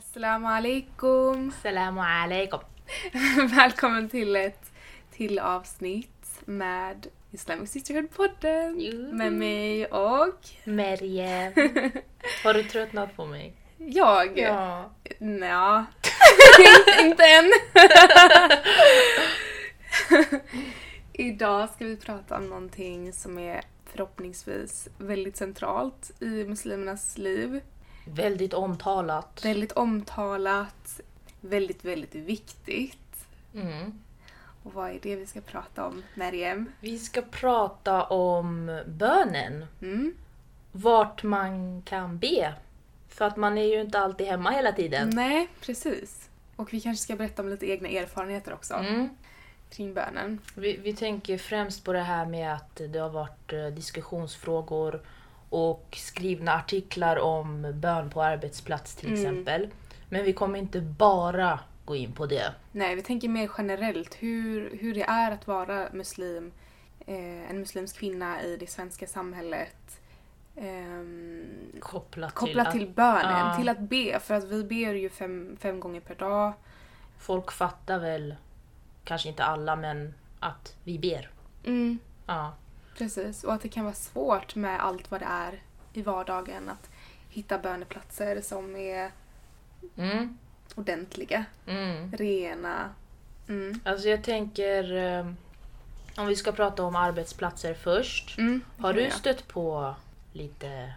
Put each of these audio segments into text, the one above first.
Assalamu alaikum! Salamu alaikum. Välkommen till ett till avsnitt med Islamic Sisterhood-podden med mig och Meriem. Har du tröttnat på mig? jag. Ja. Nja, inte än. Idag ska vi prata om någonting som är förhoppningsvis väldigt centralt i muslimernas liv. Väldigt omtalat. Väldigt omtalat, väldigt, väldigt viktigt. Mm. Och vad är det vi ska prata om, Meriem? Vi ska prata om bönen. Mm? Vart man kan be. För att man är ju inte alltid hemma hela tiden. Nej, precis. Och vi kanske ska berätta om lite egna erfarenheter också Mm. kring bönen. Vi, vi tänker främst på det här med att det har varit eh, diskussionsfrågor och skrivna artiklar om bön på arbetsplats till Mm. exempel. Men vi kommer inte bara gå in på det. Nej, vi tänker mer generellt hur, hur det är att vara muslim, eh, en muslimsk kvinna i det svenska samhället. ehm, Kopplat, kopplat till, till bönen, Ja. till att be. För att vi ber ju fem, fem gånger per dag. att folk fattar väl, kanske inte alla, men att vi ber. Mm, Ja. Precis. Och att det kan vara svårt med allt vad det är i vardagen. Att hitta böneplatser som är Mm. ordentliga, Mm. rena. Mm. Alltså jag tänker, eh, om vi ska prata om arbetsplatser först. Mm, Har du stött på lite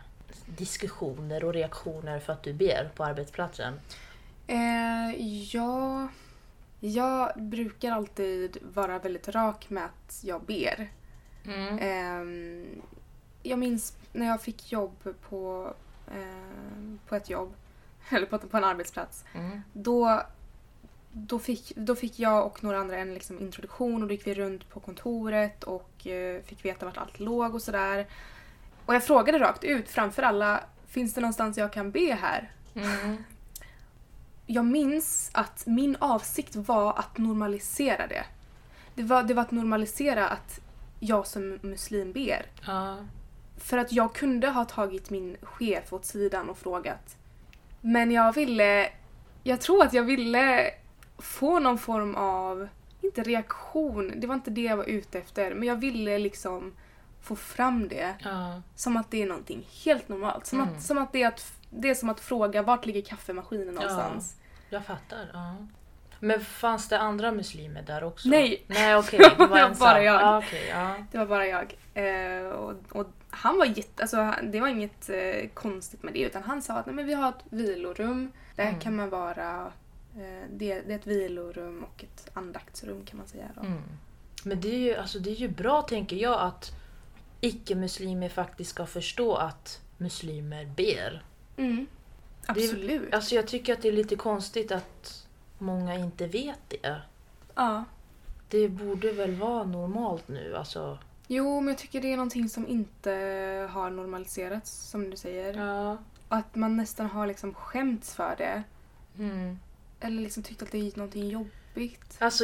diskussioner och reaktioner för att du ber på arbetsplatsen? Eh, ja, jag brukar alltid vara väldigt rak med att jag ber. Mm. Ehm, jag minns när jag fick jobb på, eh, på ett jobb, eller på, på en arbetsplats. Mm. Då, då, fick, då fick jag och några andra en liksom introduktion och då gick vi runt på kontoret och eh, fick veta vart allt låg och sådär. Och jag frågade rakt ut framför alla, finns det någonstans jag kan be här? Mm. jag minns att min avsikt var att normalisera det. Det var, det var att normalisera att jag som muslim ber. Ja. För att jag kunde ha tagit min chef åt sidan och frågat. Men jag ville... Jag tror att jag ville få någon form av, inte reaktion, det var inte det jag var ute efter, men jag ville liksom få fram det Ja. som att det är någonting helt normalt. Som, Mm. att, som att det är att det är som att fråga vart ligger kaffemaskinen någonstans? Jag fattar. Ja. Men fanns det andra muslimer där också? Nej. Nej okej, det var Det var bara jag. Ja, okej, ja. Det var bara jag. Eh, och, och han var jätte, alltså, det var inget eh, konstigt med det utan han sa att Nej, men vi har ett vilorum. Där Mm. kan man vara, eh, det, det är ett vilorum och ett andaktsrum kan man säga. Mm. Men det är, ju, alltså det är ju bra tänker jag att icke-muslimer faktiskt ska förstå att muslimer ber. Mm. Absolut. Alltså jag tycker att det är lite konstigt att många inte vet det. Ja. Det borde väl vara normalt nu alltså. Jo, men jag tycker det är någonting som inte har normaliserats som du säger. Ja. Att man nästan har liksom skämts för det. Mm. Eller liksom tyckt att det är någonting jobbigt. Alltså,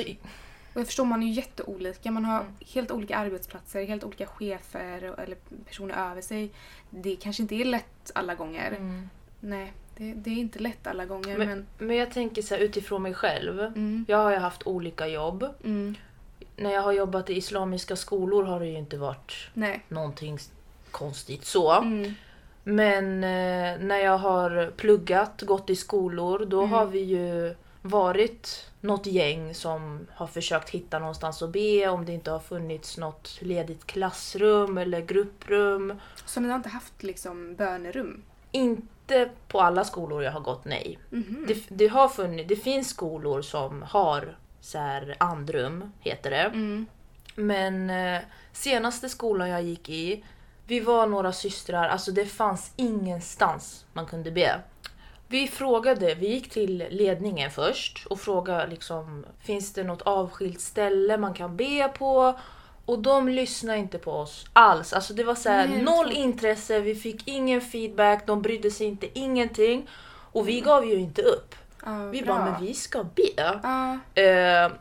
Och jag förstår, man är ju jätteolika. Man har Mm. helt olika arbetsplatser, helt olika chefer eller personer över sig. Det kanske inte är lätt alla gånger. mm. Nej, det, det är inte lätt alla gånger. Men, men, men jag tänker så här utifrån mig själv. mm, Jag har ju haft olika jobb. mm, När jag har jobbat i islamiska skolor har det ju inte varit nej. någonting konstigt så. Mm, Men eh, när jag har pluggat, gått i skolor, då Mm. har vi ju varit något gäng som har försökt hitta någonstans att be om det inte har funnits något ledigt klassrum eller grupprum. så ni har inte haft liksom bönerum? Inte på alla skolor jag har gått, nej. Mhm. Det, det, har funnits, det finns skolor som har så här andrum, heter det. Mm, Men eh, senaste skolan jag gick i, vi var några systrar, alltså det fanns ingenstans man kunde be. Vi frågade, vi gick till ledningen först och frågade liksom, finns det något avskilt ställe man kan be på? Och de lyssnade inte på oss alls. Alltså det var så här, Nej, noll intresse, vi fick ingen feedback, de brydde sig inte ingenting. Och vi gav ju inte upp. ja, Vi bra. bara, men vi ska be. Ja, Eh,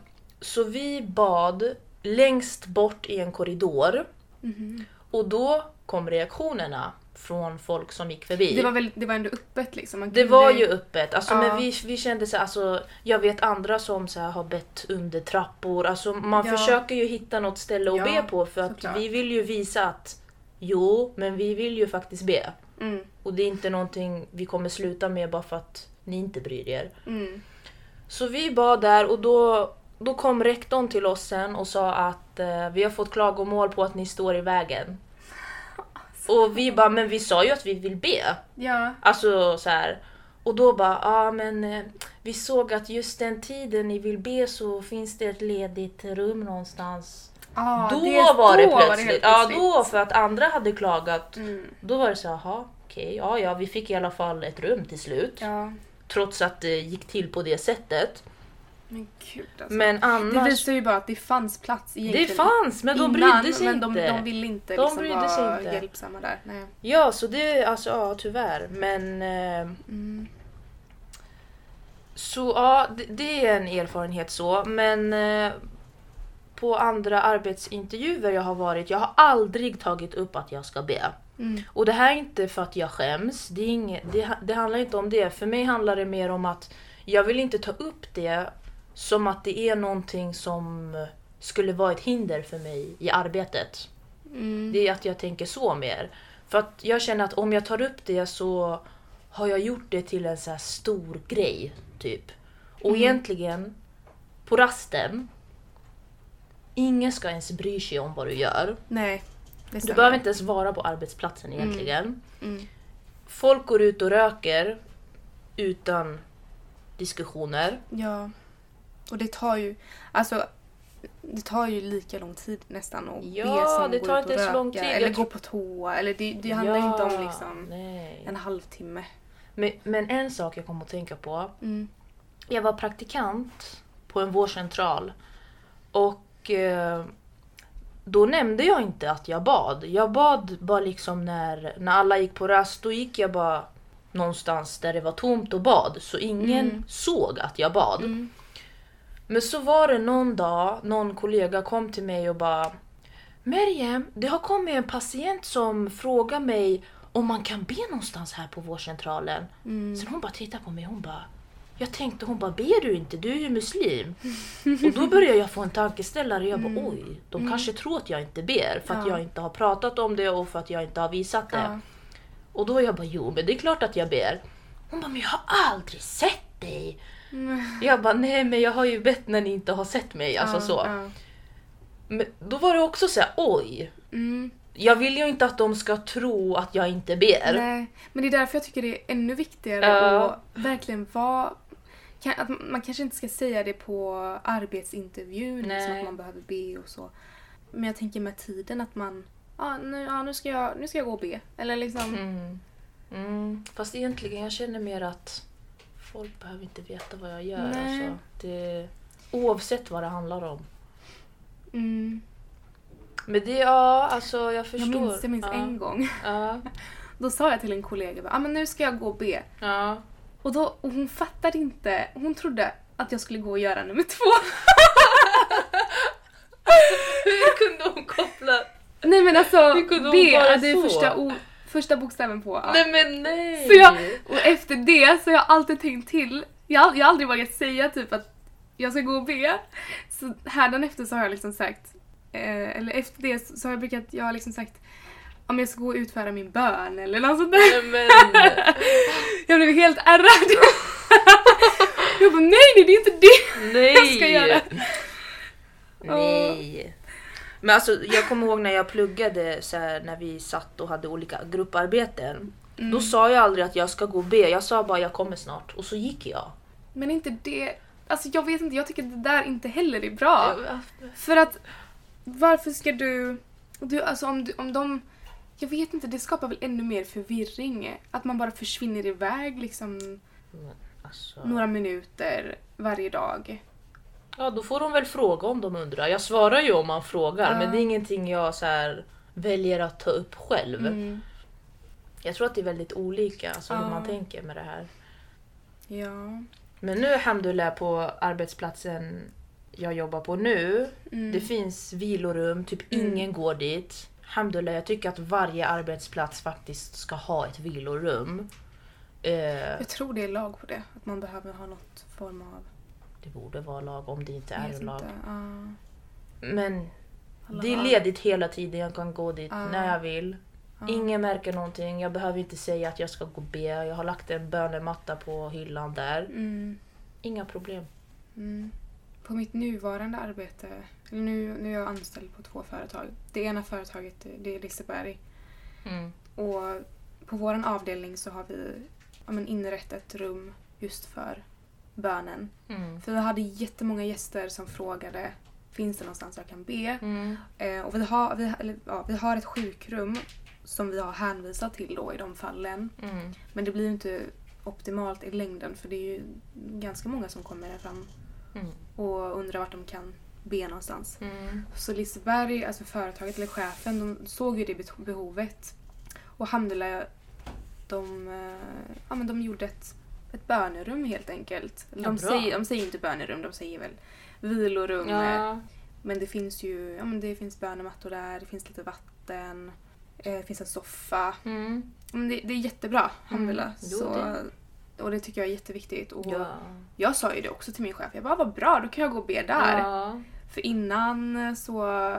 så vi bad längst bort i en korridor mhm. och då kom reaktionerna från folk som gick förbi. Det var, väl, det var ändå öppet liksom. Man Det kunde- var ju öppet, alltså, Ja. men vi, vi kände så här, alltså, jag vet andra som så här, har bett under trappor. Alltså, man Ja. försöker ju hitta något ställe att Ja, be på för att såklart. vi vill ju visa att jo, men vi vill ju faktiskt be. Mm, Och det är inte någonting vi kommer sluta med bara för att ni inte bryr er. mm. Så vi bad där och då, då kom rektorn till oss sen och sa att eh, vi har fått klagomål på att ni står i vägen. Och vi bara, men vi sa ju att vi vill be. Ja. Alltså så här. Och då bara, ja men eh, vi såg att just den tiden ni vill be så finns det ett ledigt rum någonstans. Ah, då det, var det då plötsligt. helt ja plötsligt. då för att andra hade klagat. Mm, Då var det så jaha okej, ja ja vi fick i alla fall ett rum till slut. ja. Trots att det gick till på det sättet. Men gud alltså. Men det annars... visar ju bara att det fanns plats egentligen. Det fanns men de innan, brydde sig men inte. de, de ville inte De liksom brydde sig vara inte. hjälpsamma där. Nej. Ja så det, alltså ja tyvärr. Men... Eh, Mm. Så ja, det, det är en erfarenhet så. Men eh, på andra arbetsintervjuer jag har varit, jag har aldrig tagit upp att jag ska be. Mm. Och det här är inte för att jag skäms, det, inget, det, det handlar inte om det. För mig handlar det mer om att jag vill inte ta upp det som att det är någonting som skulle vara ett hinder för mig i arbetet. Mm. Det är att jag tänker så mer. För att jag känner att om jag tar upp det så har jag gjort det till en så stor grej. Typ. Och Mm. egentligen, på rasten, ingen ska ens bry sig om vad du gör. Nej, Du stämmer. behöver inte ens vara på arbetsplatsen egentligen. Mm. Folk går ut och röker utan diskussioner. Ja. Och det tar ju, alltså det tar ju lika lång tid nästan att Ja, be som det tar inte så lång tid. eller gå på toa. Eller det, det handlar ju inte om liksom Nej. en halvtimme. Men, men en sak jag kom att tänka på. Mm. Jag var praktikant på en vårdcentral. Och eh, då nämnde jag inte att jag bad. Jag bad bara liksom när, när alla gick på rast. Då gick jag bara någonstans där det var tomt och bad. Så ingen Mm. såg att jag bad. Mm. Men så var det någon dag, någon kollega kom till mig och bara Meriem, det har kommit en patient som frågar mig om man kan be någonstans här på vårdcentralen. Mm. Sen hon bara tittar på mig hon bara Jag tänkte hon bara ber du inte? Du är ju muslim. och då började jag få en tankeställare. Jag bara oj, de kanske tror att jag inte ber för att Mm. Ja. jag inte har pratat om det och för att jag inte har visat det. Ja. Och då jag bara jo men det är klart att jag ber. Hon bara men jag har aldrig sett dig. Mm. Jag bara nej men jag har ju bett när ni inte har sett mig. Alltså Ja, så. ja. Men då var det också så här, oj. Mm. Jag vill ju inte att de ska tro att jag inte ber. Nej, men det är därför jag tycker det är ännu viktigare Ja. att verkligen vara... Kan, att man kanske inte ska säga det på arbetsintervjun, liksom att man behöver be och så. Men jag tänker med tiden att man... Ja, nu, ja, nu, ska, jag, nu ska jag gå och be. Eller liksom... Mm. Mm. Fast egentligen jag känner mer att folk behöver inte veta vad jag gör. Nej. Alltså. Det, oavsett vad det handlar om. Mm. Men det, ja alltså jag förstår. Jag minns, jag minns ja. en gång. Ja. Då sa jag till en kollega ah, men nu ska jag gå och be. ja. Och, då, och hon fattade inte. Hon trodde att jag skulle gå och göra nummer två. Hur kunde hon koppla? Nej men alltså, B, det är så? första, o, första bokstäven på A. Nej men nej! Så jag, och efter det så har jag alltid tänkt till. Jag, jag har aldrig vågat säga typ att jag ska gå och be. Så hädanefter så har jag liksom sagt, eh, eller efter det så har jag brukat, jag har liksom sagt om jag ska gå och utföra min bön eller något sånt där. Nej, Jag blev helt ärrad. jag bara nej, nej det är inte det nej! jag ska göra. Nej. Men alltså jag kommer ihåg när jag pluggade så här, när vi satt och hade olika grupparbeten. Mm. Då sa jag aldrig att jag ska gå be, jag sa bara jag kommer snart och så gick jag. Men inte det, alltså jag vet inte, jag tycker det där inte heller är bra. För att varför ska du, du alltså om, du, om de, jag vet inte, det skapar väl ännu mer förvirring. Att man bara försvinner iväg liksom alltså, några minuter varje dag. Ja då får de väl fråga om de undrar. Jag svarar ju om man frågar Ja. men det är ingenting jag så här, väljer att ta upp själv. Mm. Jag tror att det är väldigt olika alltså, hur Ja. man tänker med det här. Ja. Men nu alhamdulillah på arbetsplatsen jag jobbar på nu. Mm. Det finns vilorum, typ Mm. ingen går dit. Alhamdulillah, jag tycker att varje arbetsplats faktiskt ska ha ett vilorum. Eh, Jag tror det är lag på det. Att man behöver ha något form av... det borde vara lag om det inte är en lag. ja, Men alla det är ledigt hela tiden, jag kan gå dit Ja. när jag vill. ja. Ingen märker någonting, jag behöver inte säga att jag ska gå be. Jag har lagt en bönematta på hyllan där. Mm, Inga problem. mm. På mitt nuvarande arbete, eller nu, nu är jag anställd på två företag. Det ena företaget det är Liseberg. Mm. Och på vår avdelning så har vi ja, men inrett ett rum just för bönen. Mm. För vi hade jättemånga gäster som frågade finns det någonstans jag kan be? Mm. Eh, och vi har, vi, eller, ja, vi har ett sjukrum som vi har hänvisat till då i de fallen. Mm. Men det blir ju inte optimalt i längden för det är ju ganska många som kommer fram Mm. och undrar vart de kan be någonstans. Mm. Så Liseberg, alltså företaget eller chefen, de såg ju det behovet. Och Alhamdulillah, de, eh, ja, men de gjorde ett, ett bönerum helt enkelt. De, säger, de säger inte bönerum, de säger väl vilorum. eh, Ja. Men det finns ju ja, men det finns bönemattor där, det finns lite vatten, eh, det finns en soffa. Mm. Men det, det är jättebra, alhamdulillah. Mm, jo, Så, det- och det tycker jag är jätteviktigt. Och Ja. Jag sa ju det också till min chef, jag bara vad bra, då kan jag gå och be där. För innan så,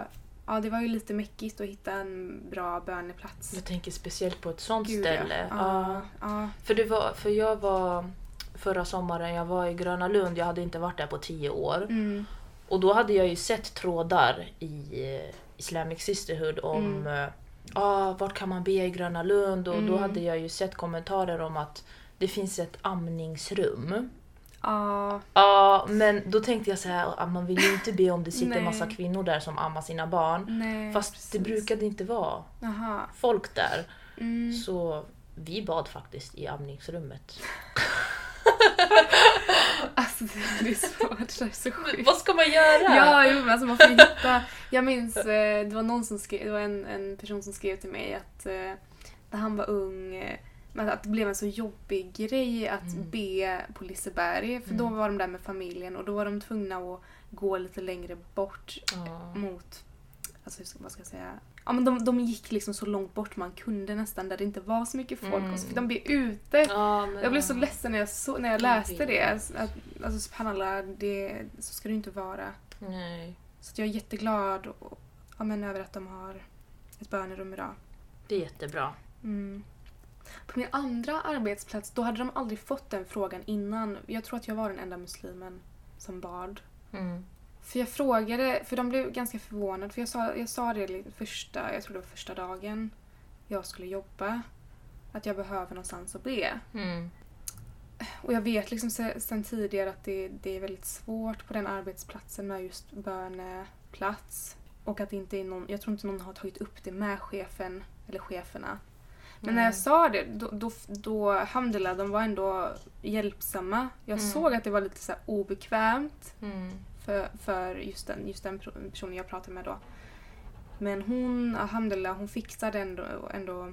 ja det var ju lite mäckigt att hitta en bra böneplats. Jag tänker speciellt på ett sånt Gud, ställe. Ja. Ja. Ja, För, det var, för jag var förra sommaren, jag var i Gröna Lund, jag hade inte varit där på tio år. mm, Och då hade jag ju sett trådar i eh, Islamic Sisterhood om Mm. ah, vart kan man be i Gröna Lund och då Mm. hade jag ju sett kommentarer om att det finns ett amningsrum. Ja, Ja, men då tänkte jag så här, ah, man vill ju inte be om det sitter Nej. massa kvinnor där som ammar sina barn. nej. Fast precis. det brukade inte vara Jaha. folk där. Mm. Så vi bad faktiskt i amningsrummet. Alltså det är svårt, det är så sjukt. Vad ska man göra? Ja, jo, men alltså man får hitta... Jag minns, eh, det var någon som skrev, det var en, en person som skrev till mig att eh, när han var ung, eh, men att det blev en så jobbig grej att Mm. be på Liseberg. För då Mm. var de där med familjen och då var de tvungna att gå lite längre bort Ja. mot, alltså vad ska jag säga? Ja men de, de gick liksom så långt bort man kunde nästan där det inte var så mycket folk Mm. och så fick de be ute. Ja, men- Jag blev så ledsen när jag, så, när jag läste det. vet. Att, alltså subhanallah, det, så ska det inte vara. Nej, Så jag är jätteglad och, ja, men, över att de har ett bönerum idag. det är jättebra. Mm. På min andra arbetsplats, då hade de aldrig fått den frågan innan. Jag tror att jag var den enda muslimen som bad. Mm. För jag frågade, för de blev ganska förvånade, för jag sa, jag sa det första, jag tror det var första dagen jag skulle jobba, att jag behöver någonstans att be. Mm. Och jag vet liksom se- sen tidigare att det, det är väldigt svårt på den arbetsplatsen med just böneplats. Och att det inte någon, jag tror inte någon har tagit upp det med chefen eller cheferna. Men när jag sa det, då, då, då alhamdulillah, de var ändå hjälpsamma. Jag Mm. såg att det var lite så obekvämt Mm. för, för just, den, just den personen jag pratade med då. Men hon, alhamdulillah, hon fixade ändå, ändå.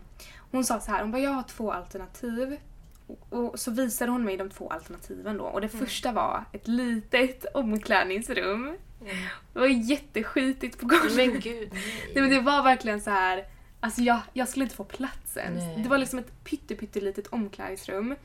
Hon sa så här, hon bara jag har två alternativ. Och, och så visade hon mig de två alternativen då. Och det Mm. första var ett litet omklädningsrum. Mm. Det var jätteskitigt på golvet. Men gud, nej. Nej men det var verkligen så här. Alltså jag, jag skulle inte få plats ens. Nej. Det var liksom ett pytte, pyttelitet omklädningsrum.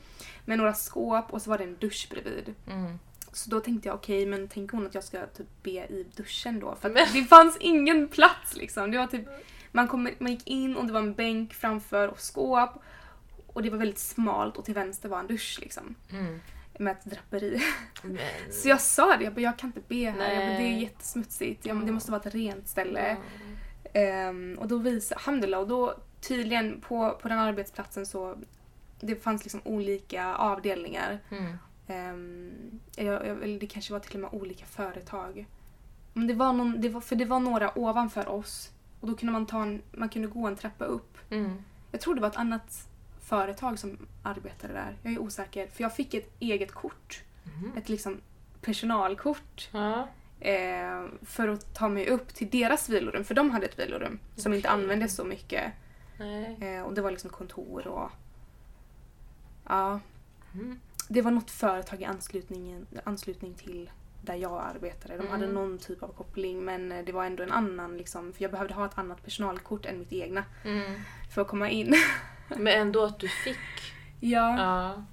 Med några skåp och så var det en dusch bredvid. Mm. Så då tänkte jag okej, men tänk hon att jag ska typ be i duschen då? För det fanns ingen plats liksom. Det var typ, man, kom, man gick in och det var en bänk framför och skåp. Och det var väldigt smalt och till vänster var en dusch liksom. Mm. Med ett draperi. Men... Så jag sa det, jag bara, jag kan inte be här. Bara, det är jättesmutsigt. Jag, det måste vara ett rent ställe. Mm. Ehm, och då visade, alhamdulillah, och då tydligen på, på den arbetsplatsen så det fanns liksom olika avdelningar. Mm. Ehm, jag, jag, eller det kanske var till och med olika företag. Men det var någon, det var, för det var några ovanför oss. Och då kunde man, ta en, man kunde gå en trappa upp. Mm. Jag tror det var ett annat företag som arbetade där. Jag är osäker. För jag fick ett eget kort. Mhm. Ett liksom personalkort. Ja. Eh, för att ta mig upp till deras vilorum. För de hade ett vilorum som inte användes så mycket. Eh, och det var liksom kontor och... Ja. Mm. Det var något företag i anslutningen, anslutning till där jag arbetade. De Mm. hade någon typ av koppling men eh, det var ändå en annan liksom, för jag behövde ha ett annat personalkort än mitt egna Mm. för att komma in. Men ändå att du fick. ja, Ja.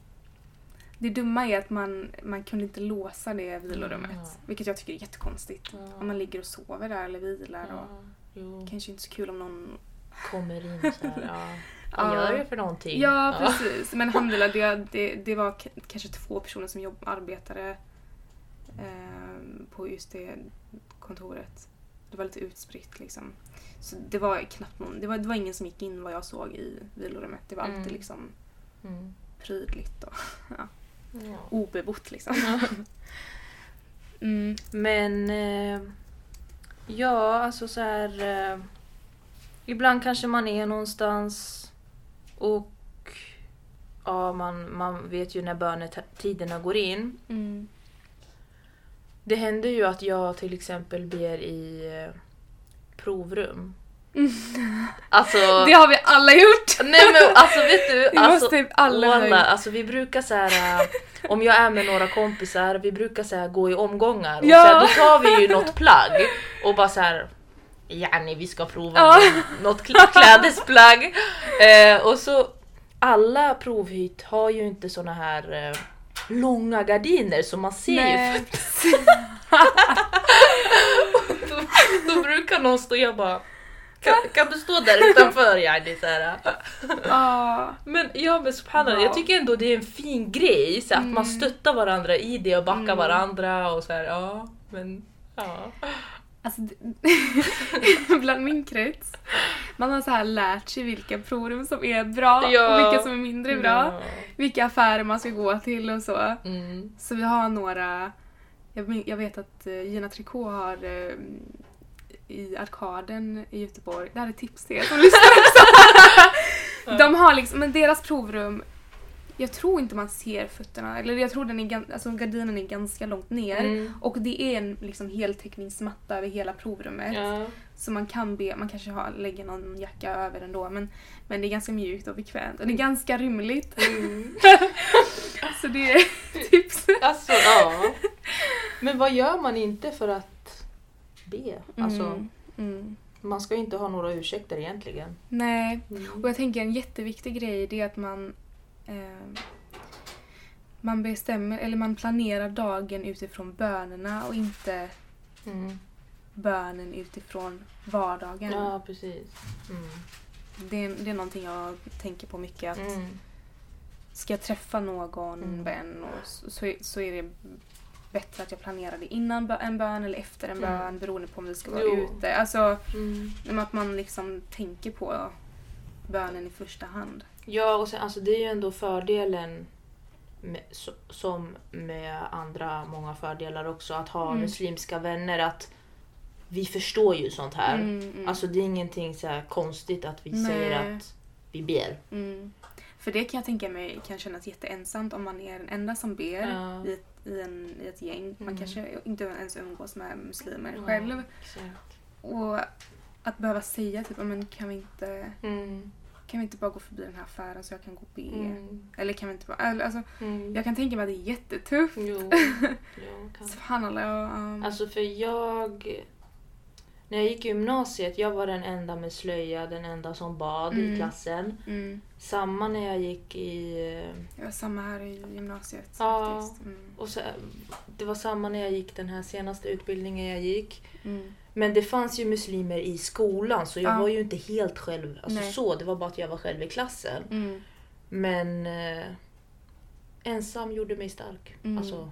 Det dumma är att man, man kunde inte låsa det vilorummet. Ja. Vilket jag tycker är jättekonstigt. Ja. Om man ligger och sover där eller vilar och jo. kanske inte så kul om någon... Kommer in så här. Ja. Vad gör du för någonting? Ja, precis. Men alhamdulillah, det, det, det var kanske två personer som jobb, arbetade eh, på just det kontoret. Det var lite utspritt liksom. Så det var knappt någon, det var, det var ingen som gick in vad jag såg i vilorummet. Det var alltid Mm. liksom Mm. prydligt och Ja. Obebott liksom. Ja. Mm. Men eh, ja, alltså så här. Eh, ibland kanske man är någonstans och ja, man, man vet ju när bönetiderna går in. Mm. Det händer ju att jag till exempel ber i eh, Alltså, Det har vi alla gjort! nej men alltså vet du. Det Alltså, måste alla alltså vi brukar så här, äh, om jag är med några kompisar, vi brukar så här, gå i omgångar och Ja. så här, då tar vi ju något plagg och bara så här. Yani vi ska prova Ja. något kl- klädesplagg. Eh, och så alla provhytt har ju inte såna här eh, långa gardiner så man ser ju Nej. då, då brukar någon stå och jag bara kan, kan du stå där utanför Yani? Ja. Men ja men subhanallah, Ja. jag tycker ändå det är en fin grej så att man Mm. stöttar varandra i det och backar Mm. varandra och så här, ja men ja. Alltså, bland min krets, man har så här lärt sig vilka provrum som är bra Ja. och vilka som är mindre bra. Ja. Vilka affärer man ska gå till och så. Mm. Så vi har några, jag, jag vet att eh, Gina Tricot har eh, i Arkaden i Göteborg, det här är tips till er som lyssnar också. De har liksom, men deras provrum, jag tror inte man ser fötterna, eller jag tror den är, alltså gardinen är ganska långt ner. Mm. Och det är en liksom heltäckningsmatta över hela provrummet. Ja. Så man kan be, man kanske har, lägger någon jacka över ändå men, men det är ganska mjukt och bekvämt och det är ganska rymligt. Mm. Så det är tips. Alltså ja. Men vad gör man inte för att be? Alltså Mm, mm. man ska ju inte ha några ursäkter egentligen. Nej, Mm. och jag tänker en jätteviktig grej det är att man eh, man bestämmer, eller man planerar dagen utifrån bönerna och inte Mm. bönen utifrån vardagen. Ja precis. Mm. Det, är, det är någonting jag tänker på mycket. Att Mm. Ska jag träffa någon Mm. vän och så, så är det bättre att jag planerar det innan en bön eller efter en Mm. bön beroende på om vi ska vara Jo. ute. Alltså Mm. att man liksom tänker på bönen i första hand. Ja, och sen, alltså, det är ju ändå fördelen med, som med andra många fördelar också att ha Mm. muslimska vänner att vi förstår ju sånt här. Mm, mm. Alltså det är ingenting så konstigt att vi Nej. säger att vi ber. Mm. För det kan jag tänka mig kan kännas jätteensamt om man är den enda som ber Ja. i, ett, i, en, i ett gäng. Man Mm. kanske inte ens umgås med muslimer Ja, själv. Exakt. Och att behöva säga typ, "Ja, men kan vi inte Mm. kan vi inte bara gå förbi den här affären så jag kan gå och be? Mm. Eller kan vi inte bara... Alltså, Mm. jag kan tänka mig att det är jättetufft. Jo. jo kan. Subhanallah. ja, um, Alltså för jag... När jag gick i gymnasiet, jag var den enda med slöja, den enda som bad i Mm. klassen. mm. Samma när jag gick i... var samma här i gymnasiet Ja. Mm. Och så, det var samma när jag gick den här senaste utbildningen jag gick. Mm. Men det fanns ju muslimer i skolan så jag Ja. var ju inte helt själv. Alltså Nej. så, det var bara att jag var själv i klassen. Mm. Men eh, ensam gjorde mig stark. Mm. Alltså,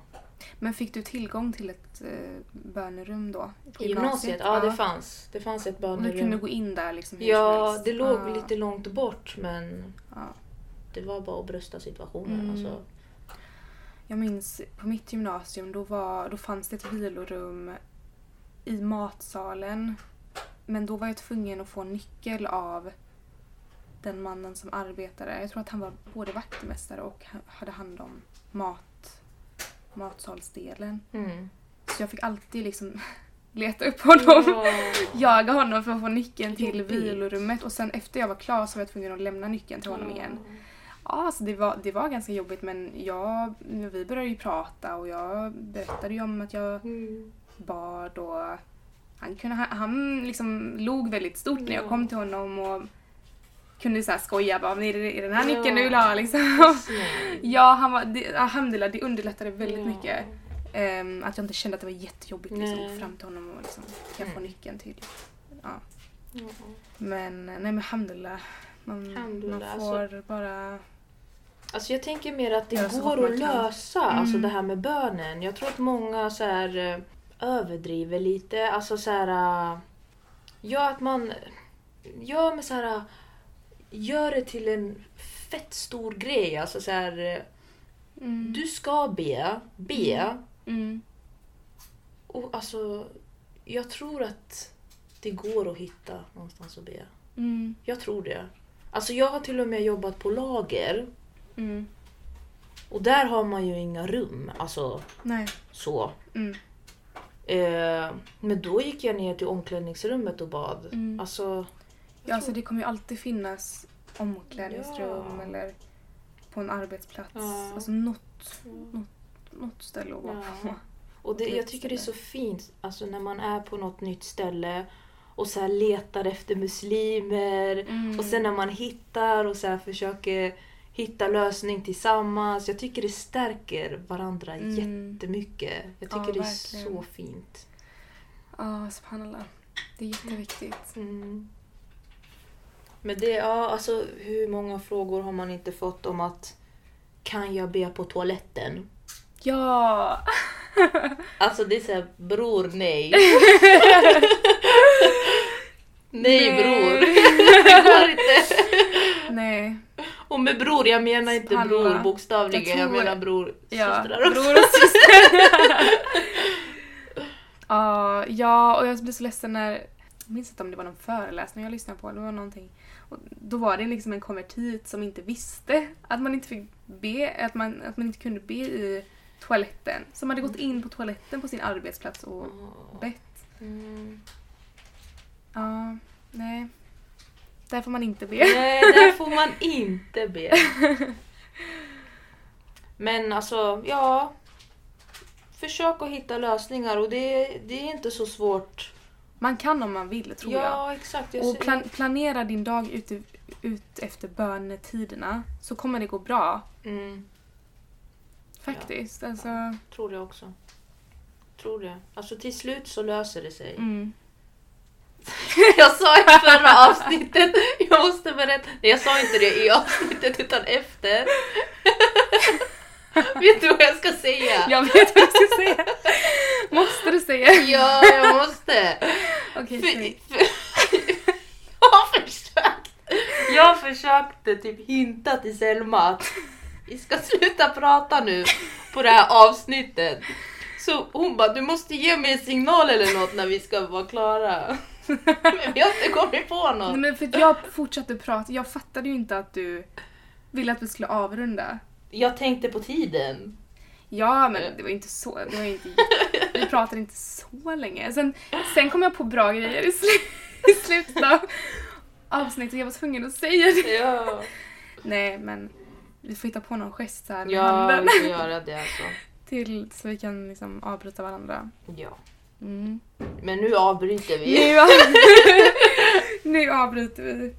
Men fick du tillgång till ett eh, bönerum då? I gymnasiet? Ja, det fanns. Det fanns ett Och du kunde bönerum. gå in där liksom Ja, det låg Ja. lite långt bort men Ja. det var bara att brösta situationen. Mm. Alltså. Jag minns på mitt gymnasium då, var, då fanns det ett vilorum i matsalen. Men då var jag tvungen att få nyckel av den mannen som arbetade. Jag tror att han var både vaktmästare och ha- hade hand om mat, matsalsdelen. Mm. Så jag fick alltid liksom leta upp honom. Ja. Jaga honom för att få nyckeln till vilorummet och sen efter jag var klar så var jag tvungen att lämna nyckeln till honom igen. Ja, alltså det, var, det var ganska jobbigt men jag, vi började ju prata och jag berättade ju om att jag bad och han, kunde, han, han liksom log väldigt stort när jag Ja. kom till honom och kunde så här skoja bara är det, är den här Ja. nyckeln du vill ha liksom? Ja, han var, det, alhamdulillah, det underlättade väldigt Ja. mycket. Ehm, att jag inte kände att det var jättejobbigt liksom, att gå fram till honom och liksom, kan jag få Mm. nyckeln till? Ja. Ja. Men nej men alhamdulillah. Man, man får bara... Alltså jag tänker mer att det går att lösa, alltså Mm. det här med bönen. Jag tror att många så här eh, överdriver lite. Alltså så här... eh, Ja, att man... Ja, men så här... Gör det till en fett stor grej. Alltså så här... eh, Mm. Du ska be. Be. Mm. Och alltså... Jag tror att det går att hitta någonstans att be. Mm. Jag tror det. Alltså jag har till och med jobbat på lager. Mm. Och där har man ju inga rum. Alltså Nej. så. Mm. Eh, men då gick jag ner till omklädningsrummet och bad. Mm. Alltså, Ja, alltså det kommer ju alltid finnas omklädningsrum Ja. eller på en arbetsplats. Ja. Alltså något, något ställe att vara Ja. på. Och det, jag tycker det är så fint alltså, när man är på något nytt ställe och så letar efter muslimer. Mm. Och sen när man hittar och så försöker hitta lösning tillsammans. Jag tycker det stärker varandra Mm. jättemycket. Jag Ja, tycker det är verkligen. så fint. Ja, subhanallah. Det är jätteviktigt. Mm. Men det, ja alltså hur många frågor har man inte fått om att kan jag be på toaletten? Ja! Alltså det är såhär, bror nej. nej bror. det går inte. Nej. Och med bror, jag menar inte bror Subhanallah. bokstavligen, jag, Jag tror- menar bror Ja, systrar också. bror och syster. Ja, ja, och jag blev så ledsen när... Minns inte om det var någon föreläsning jag lyssnade på. Det var någonting. Och då var det liksom en konvertit som inte visste att man inte fick be, att man, att man inte kunde be i toaletten. Som hade gått in på toaletten på sin arbetsplats och bett. Mm. Ja, nej. Där får man inte be. Nej, där får man inte be. Men alltså, ja. Försök att hitta lösningar och det, det är inte så svårt. Man kan om man vill, tror jag. Ja, exakt. Jag Och plan- planera din dag ut, ut efter bönetiderna så kommer det gå bra. Mm, Faktiskt. Alltså, tror det också. Tror det. Alltså till slut så löser det sig. mm. Jag sa i förra avsnittet, jag måste berätta. Nej, jag sa inte det i avsnittet utan efter. Vet du vad jag ska säga? Jag vet vad du ska säga. Måste du säga? Ja, jag måste. Okej, För, säg. för, jag har försökt. Jag försökte typ hinta till Selma att vi ska sluta prata nu på det här avsnittet. Så hon bara, du måste ge mig en signal eller något när vi ska vara klara. Men vi har inte kommit på Nej, något. men för jag fortsatte prata. Jag fattade ju inte att du ville att vi skulle avrunda. Jag tänkte på tiden. Ja, men det var ju inte så. Det var inte, vi pratade inte så länge. Sen, sen kom jag på bra grejer i, slu- i slutet av avsnittet. Jag var tvungen att säga det. Ja, Nej, men vi får hitta på någon gest så här med ja handen. vi får göra det alltså. Till, så vi kan liksom avbryta varandra. Ja. Mm. Men nu avbryter vi. Nu, av- nu avbryter vi.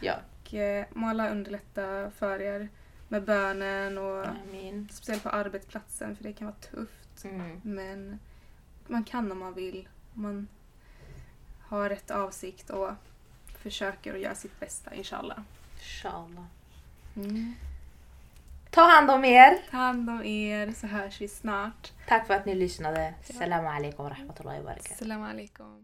Ja. Och eh, må alla underlätta för er med bönen och Amin. speciellt på arbetsplatsen för det kan vara tufft. Mm. Men man kan om man vill. Om man har rätt avsikt och försöker att göra sitt bästa, inshallah. Inshallah. Mm. Ta hand om er. Ta hand om er så hörs vi snart. Tack för att ni lyssnade. Salam alaikum wa rahmatullahi wa barakatuh. Assalamu alaikum.